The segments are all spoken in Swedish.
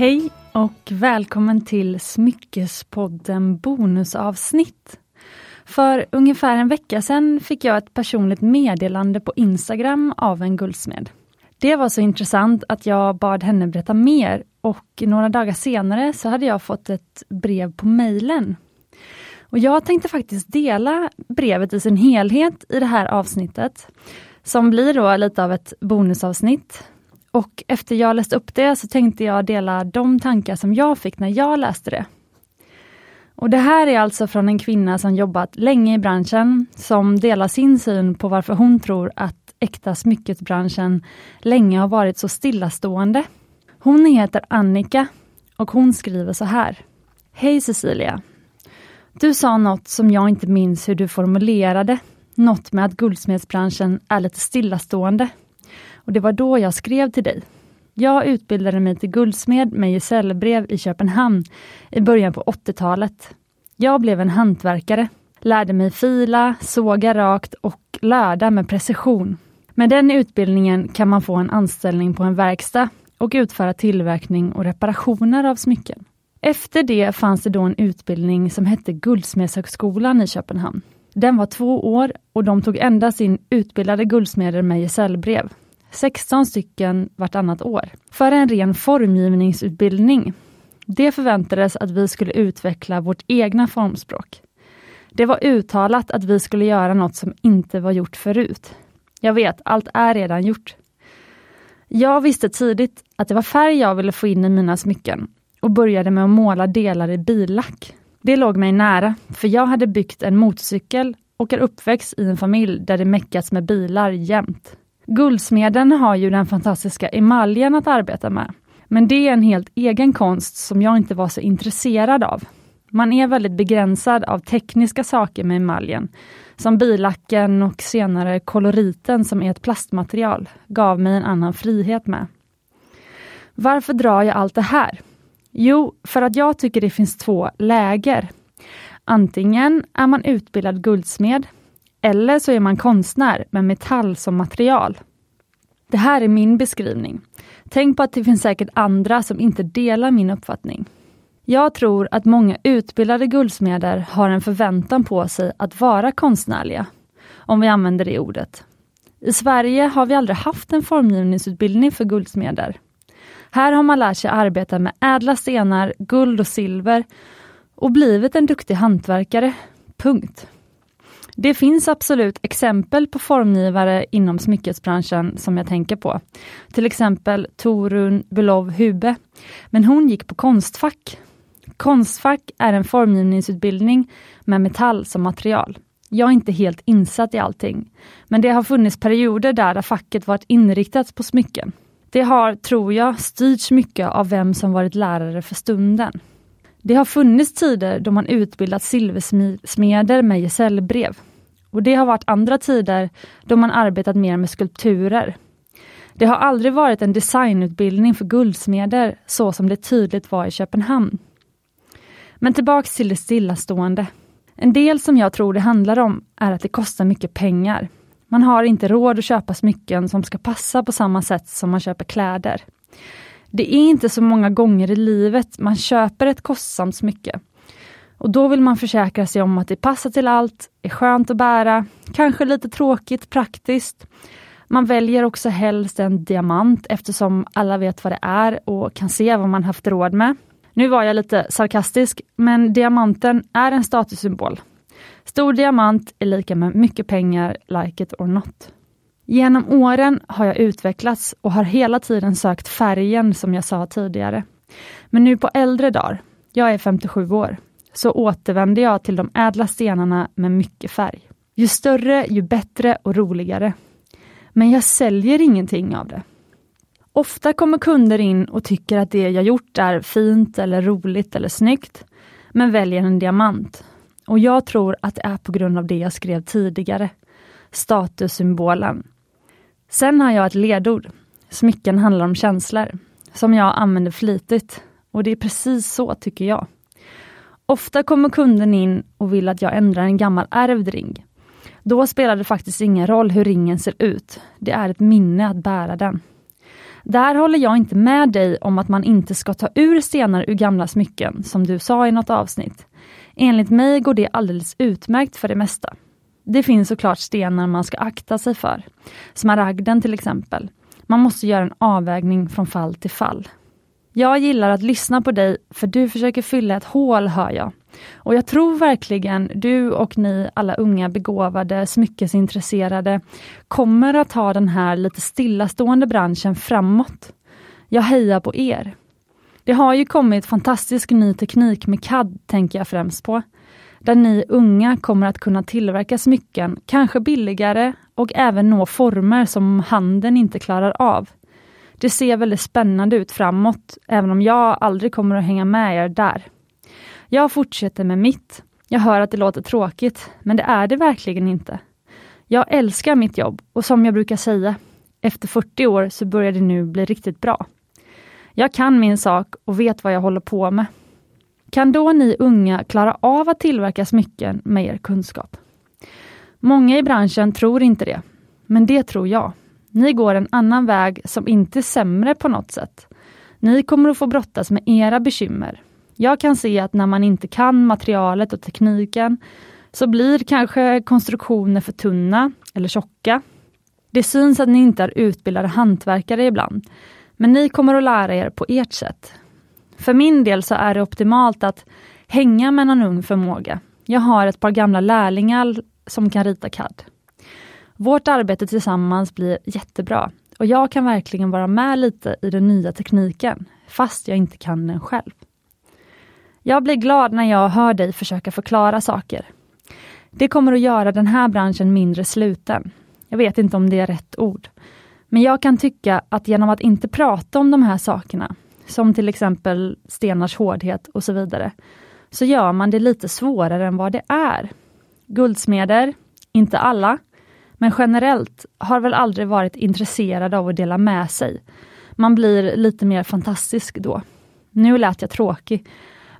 Hej och välkommen till Smyckespodden bonusavsnitt. För ungefär en vecka sedan fick jag ett personligt meddelande på Instagram av en guldsmed. Det var så intressant att jag bad henne berätta mer och några dagar senare så hade jag fått ett brev på mejlen. Och jag tänkte faktiskt dela brevet i sin helhet i det här avsnittet, som blir då lite av ett bonusavsnitt. Och efter jag läst upp det så tänkte jag dela de tankar som jag fick när jag läste det. Och Det här är alltså från en kvinna som jobbat länge i branschen, som delar sin syn på varför hon tror att äkta smyckesbranschen länge har varit så stillastående. Hon heter Annika och hon skriver så här. Hej Cecilia! Du sa något som jag inte minns hur du formulerade. Något med att guldsmedsbranschen är lite stillastående. Och det var då jag skrev till dig. Jag utbildade mig till guldsmed med gesällbrev i Köpenhamn i början på 80-talet. Jag blev en hantverkare, lärde mig fila, såga rakt och löda med precision. Med den utbildningen kan man få en anställning på en verkstad och utföra tillverkning och reparationer av smycken. Efter det fanns det då en utbildning som hette Guldsmedshögskolan i Köpenhamn. Den var två år och de tog endast in utbildade guldsmeder med gesällbrev. 16 stycken vartannat år. För en ren formgivningsutbildning. Det förväntades att vi skulle utveckla vårt egna formspråk. Det var uttalat att vi skulle göra något som inte var gjort förut. Jag vet, allt är redan gjort. Jag visste tidigt att det var färg jag ville få in i mina smycken och började med att måla delar i billack. Det låg mig nära, för jag hade byggt en motorcykel och är uppväxt i en familj där det meckats med bilar jämt. Guldsmeden har ju den fantastiska emaljen att arbeta med. Men det är en helt egen konst som jag inte var så intresserad av. Man är väldigt begränsad av tekniska saker med emaljen, som bilacken och senare koloriten som är ett plastmaterial, gav mig en annan frihet med. Varför drar jag allt det här? Jo, för att jag tycker det finns två läger. Antingen är man utbildad guldsmed, eller så är man konstnär med metall som material. Det här är min beskrivning. Tänk på att det finns säkert andra som inte delar min uppfattning. Jag tror att många utbildade guldsmeder har en förväntan på sig att vara konstnärliga, om vi använder det ordet. I Sverige har vi aldrig haft en formgivningsutbildning för guldsmeder. Här har man lärt sig arbeta med ädla stenar, guld och silver och blivit en duktig hantverkare. Punkt. Det finns absolut exempel på formgivare inom smyckesbranschen som jag tänker på. Till exempel Torun Belov Hube. Men hon gick på Konstfack. Konstfack är en formgivningsutbildning med metall som material. Jag är inte helt insatt i allting, men det har funnits perioder där, där facket varit inriktat på smycken. Det har, tror jag, styrts mycket av vem som varit lärare för stunden. Det har funnits tider då man utbildat silversmeder med gesällbrev. Och det har varit andra tider då man arbetat mer med skulpturer. Det har aldrig varit en designutbildning för guldsmeder så som det tydligt var i Köpenhamn. Men tillbaks till det stillastående. En del som jag tror det handlar om är att det kostar mycket pengar. Man har inte råd att köpa smycken som ska passa på samma sätt som man köper kläder. Det är inte så många gånger i livet man köper ett kostsamt smycke. Och då vill man försäkra sig om att det passar till allt, är skönt att bära, kanske lite tråkigt praktiskt. Man väljer också helst en diamant eftersom alla vet vad det är och kan se vad man haft råd med. Nu var jag lite sarkastisk, men diamanten är en statussymbol. Stor diamant är lika med mycket pengar, like it or not. Genom åren har jag utvecklats och har hela tiden sökt färgen som jag sa tidigare. Men nu på äldre dagar, jag är 57 år, så återvänder jag till de ädla stenarna med mycket färg. Ju större, ju bättre och roligare. Men jag säljer ingenting av det. Ofta kommer kunder in och tycker att det jag gjort är fint eller roligt eller snyggt, men väljer en diamant. Och jag tror att det är på grund av det jag skrev tidigare. Statussymbolen. Sen har jag ett ledord. Smycken handlar om känslor, som jag använder flitigt. Och det är precis så tycker jag. Ofta kommer kunden in och vill att jag ändrar en gammal ärvd ring. Då spelar det faktiskt ingen roll hur ringen ser ut. Det är ett minne att bära den. Där håller jag inte med dig om att man inte ska ta ur stenar ur gamla smycken, som du sa i något avsnitt. Enligt mig går det alldeles utmärkt för det mesta. Det finns såklart stenar man ska akta sig för. Smaragden till exempel. Man måste göra en avvägning från fall till fall. Jag gillar att lyssna på dig för du försöker fylla ett hål, hör jag. Och jag tror verkligen du och ni alla unga begåvade, smyckesintresserade kommer att ta den här lite stillastående branschen framåt. Jag hejar på er. Det har ju kommit fantastisk ny teknik med CAD, tänker jag främst på. Där ni unga kommer att kunna tillverka smycken, kanske billigare och även nå former som handeln inte klarar av. Det ser väldigt spännande ut framåt, även om jag aldrig kommer att hänga med er där. Jag fortsätter med mitt. Jag hör att det låter tråkigt, men det är det verkligen inte. Jag älskar mitt jobb och som jag brukar säga, efter 40 år så börjar det nu bli riktigt bra. Jag kan min sak och vet vad jag håller på med. Kan då ni unga klara av att tillverka smycken med er kunskap? Många i branschen tror inte det, men det tror jag. Ni går en annan väg som inte är sämre på något sätt. Ni kommer att få brottas med era bekymmer. Jag kan se att när man inte kan materialet och tekniken så blir kanske konstruktioner för tunna eller tjocka. Det syns att ni inte är utbildade hantverkare ibland, men ni kommer att lära er på ert sätt. För min del så är det optimalt att hänga med någon ung förmåga. Jag har ett par gamla lärlingar som kan rita CAD. Vårt arbete tillsammans blir jättebra och jag kan verkligen vara med lite i den nya tekniken, fast jag inte kan den själv. Jag blir glad när jag hör dig försöka förklara saker. Det kommer att göra den här branschen mindre sluten. Jag vet inte om det är rätt ord. Men jag kan tycka att genom att inte prata om de här sakerna, som till exempel stenars hårdhet och så vidare, så gör man det lite svårare än vad det är. Guldsmeder, inte alla, men generellt har väl aldrig varit intresserad av att dela med sig. Man blir lite mer fantastisk då. Nu lät jag tråkig,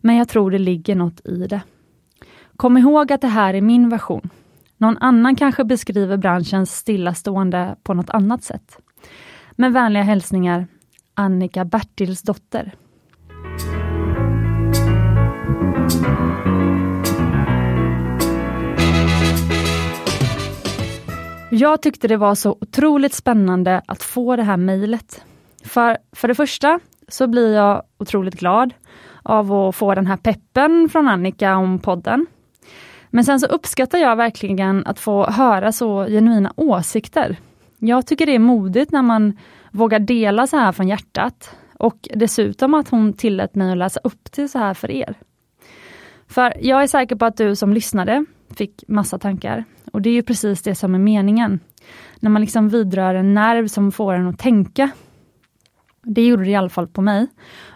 men jag tror det ligger något i det. Kom ihåg att det här är min version. Någon annan kanske beskriver branschens stillastående på något annat sätt. Med vänliga hälsningar Annika Bertilsdotter. Jag tyckte det var så otroligt spännande att få det här mejlet. För, för det första så blir jag otroligt glad av att få den här peppen från Annika om podden. Men sen så uppskattar jag verkligen att få höra så genuina åsikter. Jag tycker det är modigt när man vågar dela så här från hjärtat. Och dessutom att hon tillät mig att läsa upp det så här för er. För jag är säker på att du som lyssnade fick massa tankar. Och det är ju precis det som är meningen. När man liksom vidrör en nerv som får en att tänka. Det gjorde det i alla fall på mig.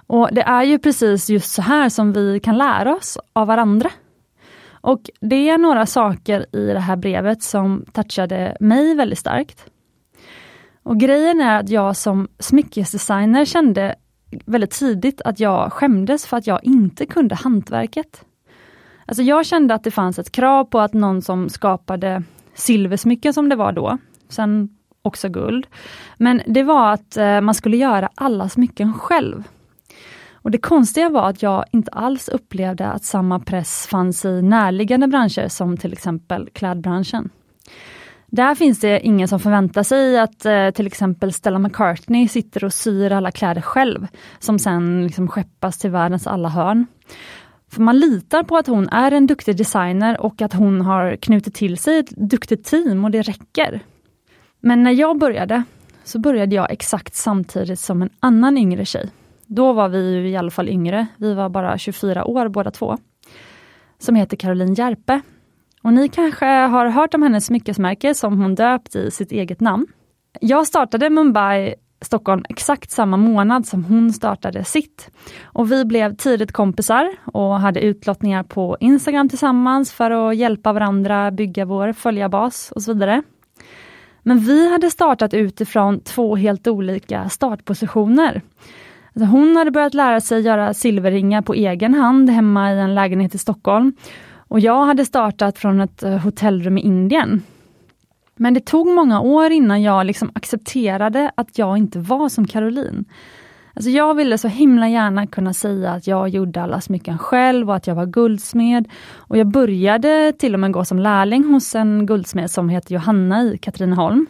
Och det är ju precis just så här som vi kan lära oss av varandra. Och det är några saker i det här brevet som touchade mig väldigt starkt. Och grejen är att jag som smyckesdesigner kände väldigt tidigt att jag skämdes för att jag inte kunde hantverket. Alltså jag kände att det fanns ett krav på att någon som skapade silversmycken som det var då, sen också guld. Men det var att eh, man skulle göra alla smycken själv. Och Det konstiga var att jag inte alls upplevde att samma press fanns i närliggande branscher som till exempel klädbranschen. Där finns det ingen som förväntar sig att eh, till exempel Stella McCartney sitter och syr alla kläder själv, som sen liksom skeppas till världens alla hörn. För man litar på att hon är en duktig designer och att hon har knutit till sig ett duktigt team och det räcker. Men när jag började, så började jag exakt samtidigt som en annan yngre tjej. Då var vi i alla fall yngre, vi var bara 24 år båda två. Som heter Caroline Järpe. Och ni kanske har hört om hennes smyckesmärke som hon döpt i sitt eget namn. Jag startade Mumbai Stockholm exakt samma månad som hon startade sitt. Och vi blev tidigt kompisar och hade utlottningar på Instagram tillsammans för att hjälpa varandra bygga vår följarbas och så vidare. Men vi hade startat utifrån två helt olika startpositioner. Alltså hon hade börjat lära sig göra silverringar på egen hand hemma i en lägenhet i Stockholm. Och jag hade startat från ett eh, hotellrum i Indien. Men det tog många år innan jag liksom accepterade att jag inte var som Caroline. Alltså jag ville så himla gärna kunna säga att jag gjorde alla smycken själv och att jag var guldsmed. Och jag började till och med gå som lärling hos en guldsmed som heter Johanna i Katrineholm.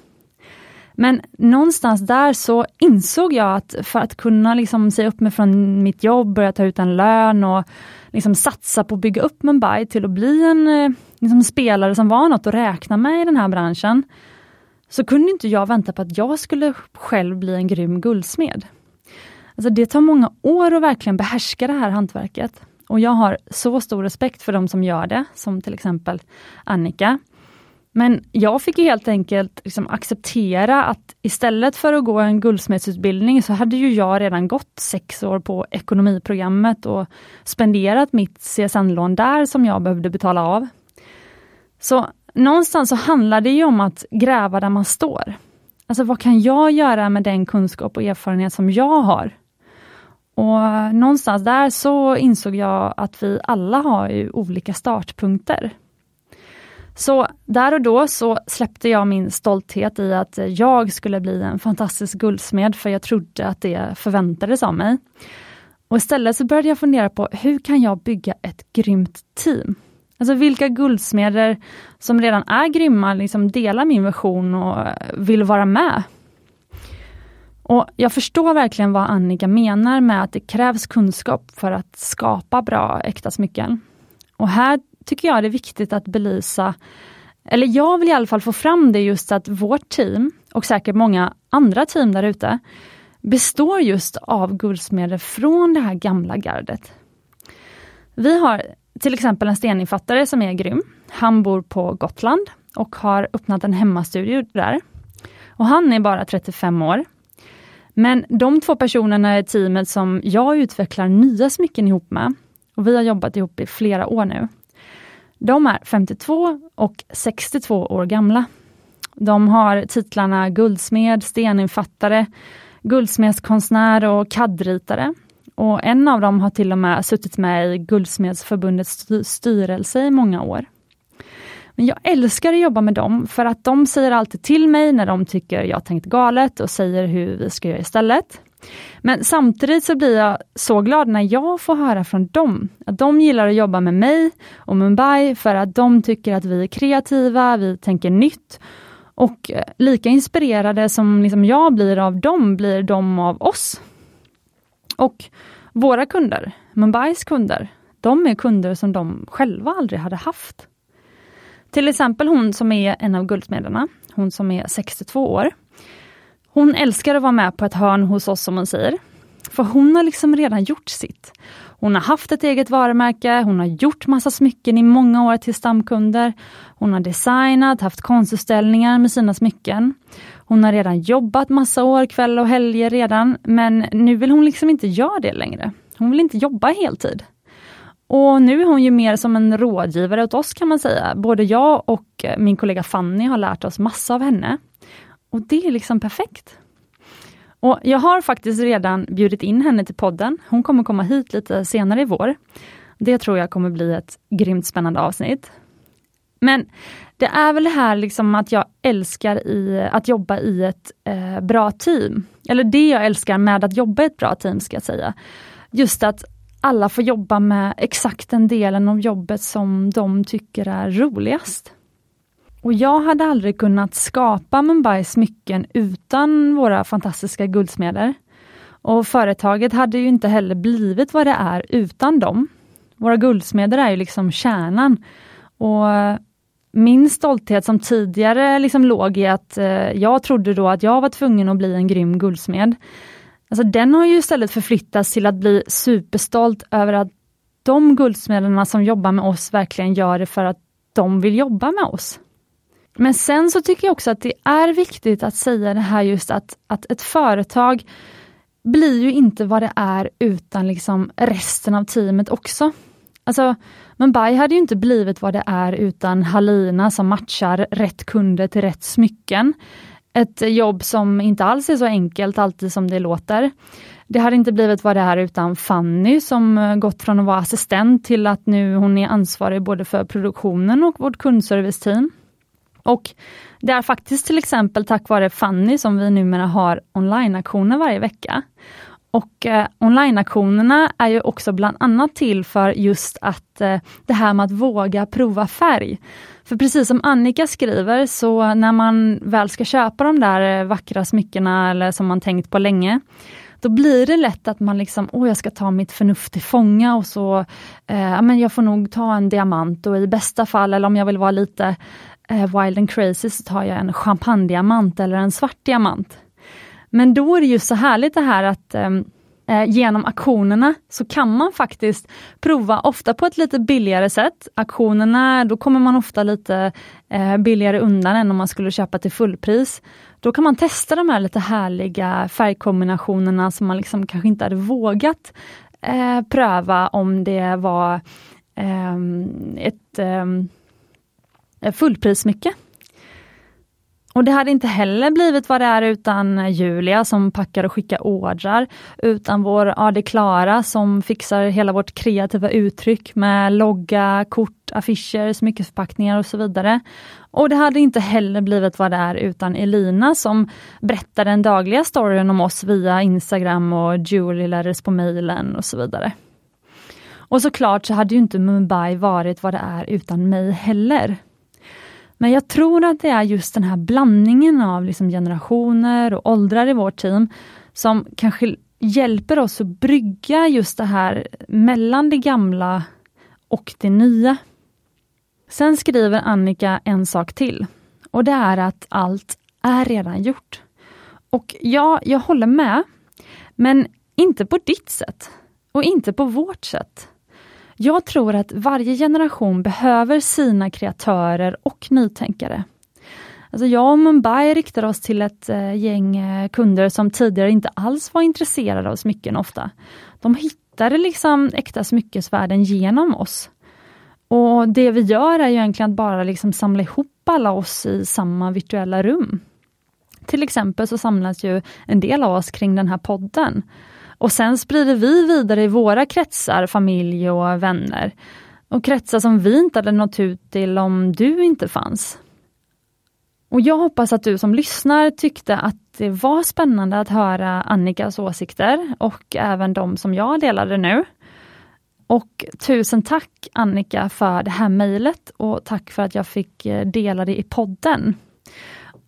Men någonstans där så insåg jag att för att kunna liksom säga upp mig från mitt jobb, börja ta ut en lön och liksom satsa på att bygga upp Mumbai till att bli en eh, liksom spelare som var något att räkna med i den här branschen, så kunde inte jag vänta på att jag skulle själv bli en grym guldsmed. Alltså det tar många år att verkligen behärska det här hantverket. Och jag har så stor respekt för de som gör det, som till exempel Annika. Men jag fick helt enkelt liksom acceptera att istället för att gå en guldsmedsutbildning så hade ju jag redan gått sex år på ekonomiprogrammet och spenderat mitt CSN-lån där som jag behövde betala av. Så någonstans så handlar det ju om att gräva där man står. Alltså vad kan jag göra med den kunskap och erfarenhet som jag har? Och någonstans där så insåg jag att vi alla har ju olika startpunkter. Så där och då så släppte jag min stolthet i att jag skulle bli en fantastisk guldsmed, för jag trodde att det förväntades av mig. Och istället så började jag fundera på hur kan jag bygga ett grymt team? Alltså vilka guldsmeder som redan är grymma liksom delar min version och eh, vill vara med. Och Jag förstår verkligen vad Annika menar med att det krävs kunskap för att skapa bra äkta smycken. Och här tycker jag det är viktigt att belysa, eller jag vill i alla fall få fram det just att vårt team, och säkert många andra team där ute, består just av guldsmeder från det här gamla gardet. Vi har till exempel en steninfattare som är grym. Han bor på Gotland och har öppnat en hemmastudio där. Och han är bara 35 år. Men de två personerna är teamet som jag utvecklar nya smycken ihop med. Och Vi har jobbat ihop i flera år nu. De är 52 och 62 år gamla. De har titlarna guldsmed, steninfattare, guldsmedskonstnär och kaddritare. Och en av dem har till och med suttit med i Guldsmedsförbundets styrelse i många år. Men jag älskar att jobba med dem för att de säger alltid till mig när de tycker jag tänkt galet och säger hur vi ska göra istället. Men samtidigt så blir jag så glad när jag får höra från dem att de gillar att jobba med mig och Mumbai för att de tycker att vi är kreativa, vi tänker nytt och eh, lika inspirerade som liksom jag blir av dem, blir de av oss. Och våra kunder, Mumbais kunder, de är kunder som de själva aldrig hade haft. Till exempel hon som är en av guldsmederna, hon som är 62 år. Hon älskar att vara med på ett hörn hos oss som hon säger. För hon har liksom redan gjort sitt. Hon har haft ett eget varumärke, hon har gjort massa smycken i många år till stamkunder. Hon har designat, haft konstutställningar med sina smycken. Hon har redan jobbat massa år, kväll och helger redan, men nu vill hon liksom inte göra det längre. Hon vill inte jobba heltid. Och nu är hon ju mer som en rådgivare åt oss kan man säga. Både jag och min kollega Fanny har lärt oss massa av henne. Och det är liksom perfekt. Och Jag har faktiskt redan bjudit in henne till podden. Hon kommer komma hit lite senare i vår. Det tror jag kommer bli ett grymt spännande avsnitt. Men det är väl det här liksom att jag älskar i, att jobba i ett eh, bra team. Eller det jag älskar med att jobba i ett bra team ska jag säga. Just att alla får jobba med exakt den delen av jobbet som de tycker är roligast. Och jag hade aldrig kunnat skapa Mumbais smycken utan våra fantastiska guldsmeder. Och företaget hade ju inte heller blivit vad det är utan dem. Våra guldsmeder är ju liksom kärnan. Och min stolthet som tidigare liksom låg i att eh, jag trodde då att jag var tvungen att bli en grym guldsmed. Alltså den har ju istället förflyttats till att bli superstolt över att de guldsmederna som jobbar med oss verkligen gör det för att de vill jobba med oss. Men sen så tycker jag också att det är viktigt att säga det här just att, att ett företag blir ju inte vad det är utan liksom resten av teamet också. Alltså, Mumbai hade ju inte blivit vad det är utan Halina som matchar rätt kunder till rätt smycken. Ett jobb som inte alls är så enkelt alltid som det låter. Det hade inte blivit vad det är utan Fanny som eh, gått från att vara assistent till att nu hon är ansvarig både för produktionen och vårt kundserviceteam. Och det är faktiskt till exempel tack vare Fanny som vi numera har online-aktioner varje vecka. Och eh, online-aktionerna är ju också bland annat till för just att eh, det här med att våga prova färg. För precis som Annika skriver, så när man väl ska köpa de där eh, vackra smyckena eller som man tänkt på länge, då blir det lätt att man liksom, åh jag ska ta mitt förnuft till fånga och så, eh, men jag får nog ta en diamant och i bästa fall, eller om jag vill vara lite Eh, wild and crazy, så tar jag en champagnediamant eller en svart diamant. Men då är det ju så härligt det här att ehm, eh, genom auktionerna så kan man faktiskt prova, ofta på ett lite billigare sätt. Auktionerna, då kommer man ofta lite eh, billigare undan än om man skulle köpa till fullpris. Då kan man testa de här lite härliga färgkombinationerna som man liksom kanske inte hade vågat eh, pröva om det var ehm, ett ehm, Eh, fullprissmycke. Och det hade inte heller blivit vad det är utan Julia som packar och skickar ordrar, utan vår AD Klara som fixar hela vårt kreativa uttryck med logga, kort, affischer, smyckesförpackningar och så vidare. Och det hade inte heller blivit vad det är utan Elina som berättar den dagliga storyn om oss via Instagram och Julie lärdes på mejlen och så vidare. Och såklart så hade ju inte Mumbai varit vad det är utan mig heller. Men jag tror att det är just den här blandningen av liksom generationer och åldrar i vårt team som kanske hjälper oss att brygga just det här mellan det gamla och det nya. Sen skriver Annika en sak till och det är att allt är redan gjort. Och ja, jag håller med, men inte på ditt sätt och inte på vårt sätt. Jag tror att varje generation behöver sina kreatörer och nytänkare. Alltså jag och Mumbai riktar oss till ett eh, gäng eh, kunder som tidigare inte alls var intresserade av smycken ofta. De hittade liksom äkta smyckesvärden genom oss. Och Det vi gör är ju egentligen att bara liksom samla ihop alla oss i samma virtuella rum. Till exempel så samlas ju en del av oss kring den här podden. Och sen sprider vi vidare i våra kretsar, familj och vänner. Och kretsar som vi inte hade nått ut till om du inte fanns. Och jag hoppas att du som lyssnar tyckte att det var spännande att höra Annikas åsikter och även de som jag delade nu. Och tusen tack Annika för det här mejlet och tack för att jag fick eh, dela det i podden.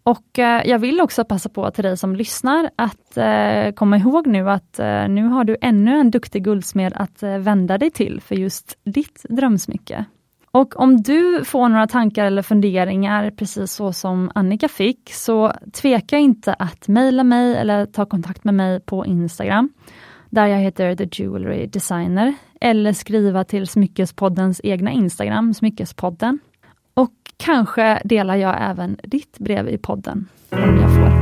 Och eh, jag vill också passa på till dig som lyssnar att eh, komma ihåg nu att eh, nu har du ännu en duktig guldsmed att vända dig till för just ditt drömsmycke. Och om du får några tankar eller funderingar precis så som Annika fick, så tveka inte att mejla mig eller ta kontakt med mig på Instagram, där jag heter The Jewelry Designer, eller skriva till Smyckespoddens egna Instagram, Smyckespodden. Och kanske delar jag även ditt brev i podden, om jag får.